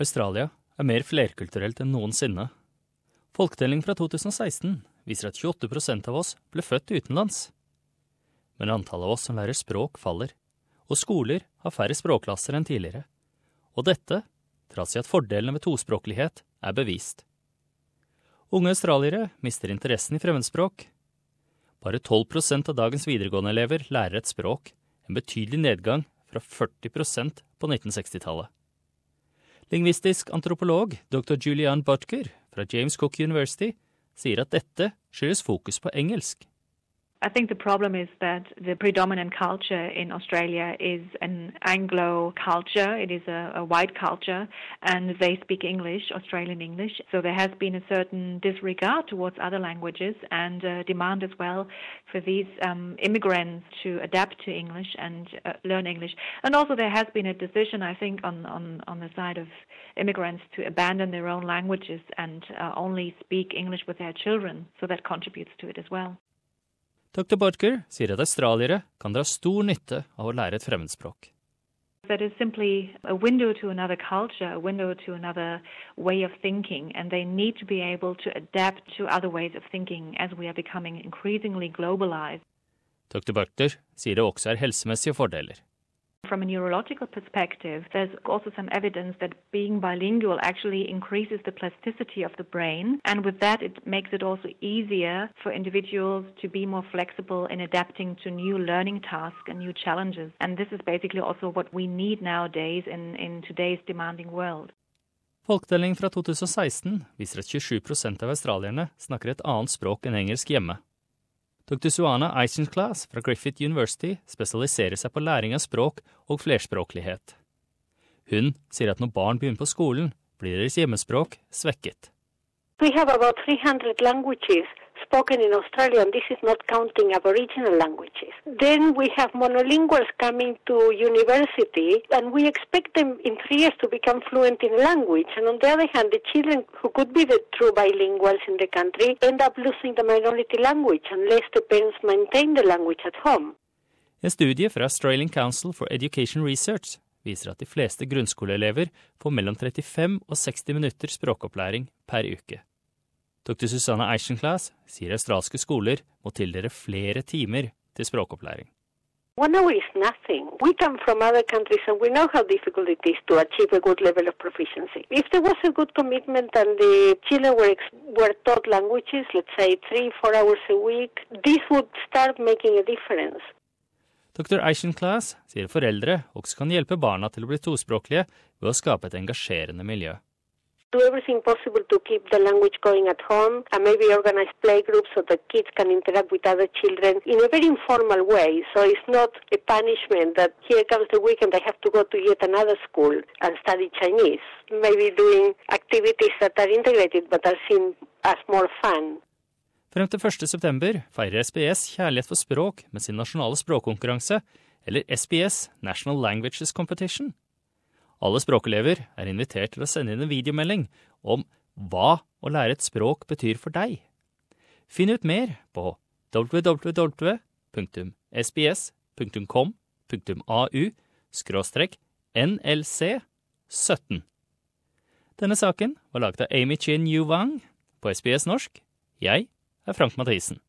Australia er mer flerkulturelt enn noensinne. Folketelling fra 2016 viser at 28% av oss ble født utenlands. Men antallet av oss som lærer språk, faller, og skoler har færre språkklasser enn tidligere. Og dette trass i at fordelene ved tospråklighet er bevist. Unge australiere mister interessen i fremmedspråk. Bare 12% av dagens videregående-elever lærer et språk, en betydelig nedgang fra 40% på 1960-tallet. Lingvistisk antropolog dr. Julian Butker fra James Cook University sier at dette skyldes fokus på engelsk. I think the problem is that the predominant culture in Australia is an Anglo culture. It is a, a, white culture, and they speak English, Australian English. So there has been a certain disregard towards other languages and uh, demand as well for these um, immigrants to adapt to English and uh, learn English. And also there has been a decision, I think, on, on, on the side of immigrants to abandon their own languages and uh, only speak English with their children. So that contributes to it as well. Dr. Bodker sier at australiere kan dra stor nytte av å lære et fremmedspråk. That is simply a window to another culture, a window to another way of thinking, and they need to be able to adapt to other ways of thinking as we are becoming increasingly globalized. Dr. Butler sier det også er helsemessige fordeler. From a neurological perspective, there's also some evidence that being bilingual actually increases the plasticity of the brain. And with that, it makes it also easier for individuals to be more flexible in adapting to new learning tasks and new challenges. And this is basically also what we need nowadays in, in today's demanding world. Folketelling fra 2016 viser at 27 av australierne snakker et annet språk enn engelsk hjemme. Dr. Suana Eisenclass fra Griffith University spesialiserer seg på læring av språk og flerspråklighet. Hun sier at når barn begynner på skolen, blir deres hjemmespråk svekket. We have about 300 languages spoken in Australia, and this is not counting Aboriginal languages. Then we have monolinguals coming to university, and we expect them in three years to become fluent in language. And on the other hand, the children who could be the true bilinguals in the country end up losing the minority language unless the parents maintain the language at home. En studie fra Australian Council for Education Research viser at de fleste grunnskoleelever får mellom 35 og 60 minutter språkopplæring per uke. Dr. Susanne Eichenclass sier australske skoler må tildele flere timer til språkopplæring. One hour is nothing. We come from other countries and we know how difficult it is to achieve a good level of proficiency. If there was a good commitment and the children were, were taught languages, let's say three, four hours a week, this would start making a difference. Dr. Eichenclass sier foreldre også kan hjelpe barna til å bli tospråklige ved å skape et engasjerende miljø. Do everything possible to keep the language going at home and maybe organize playgroups so the kids can interact with other children in a very informal way. So it's not a punishment that here comes the weekend I have to go to yet another school and study Chinese. Maybe doing activities that are integrated but are seen as more fun. Frem til 1. september feirer SBS Kjærlighet for språk med sin nasjonale språkkonkurranse, eller SBS National Languages Competition. Alle språkelever er invitert til å sende inn en videomelding om hva å lære et språk betyr for deg. Finn ut mer på www.sbs.com.au nlc 17. Denne saken var laget av Amy Chin Yu Wang på SBS norsk. Jeg er Frank Mathisen.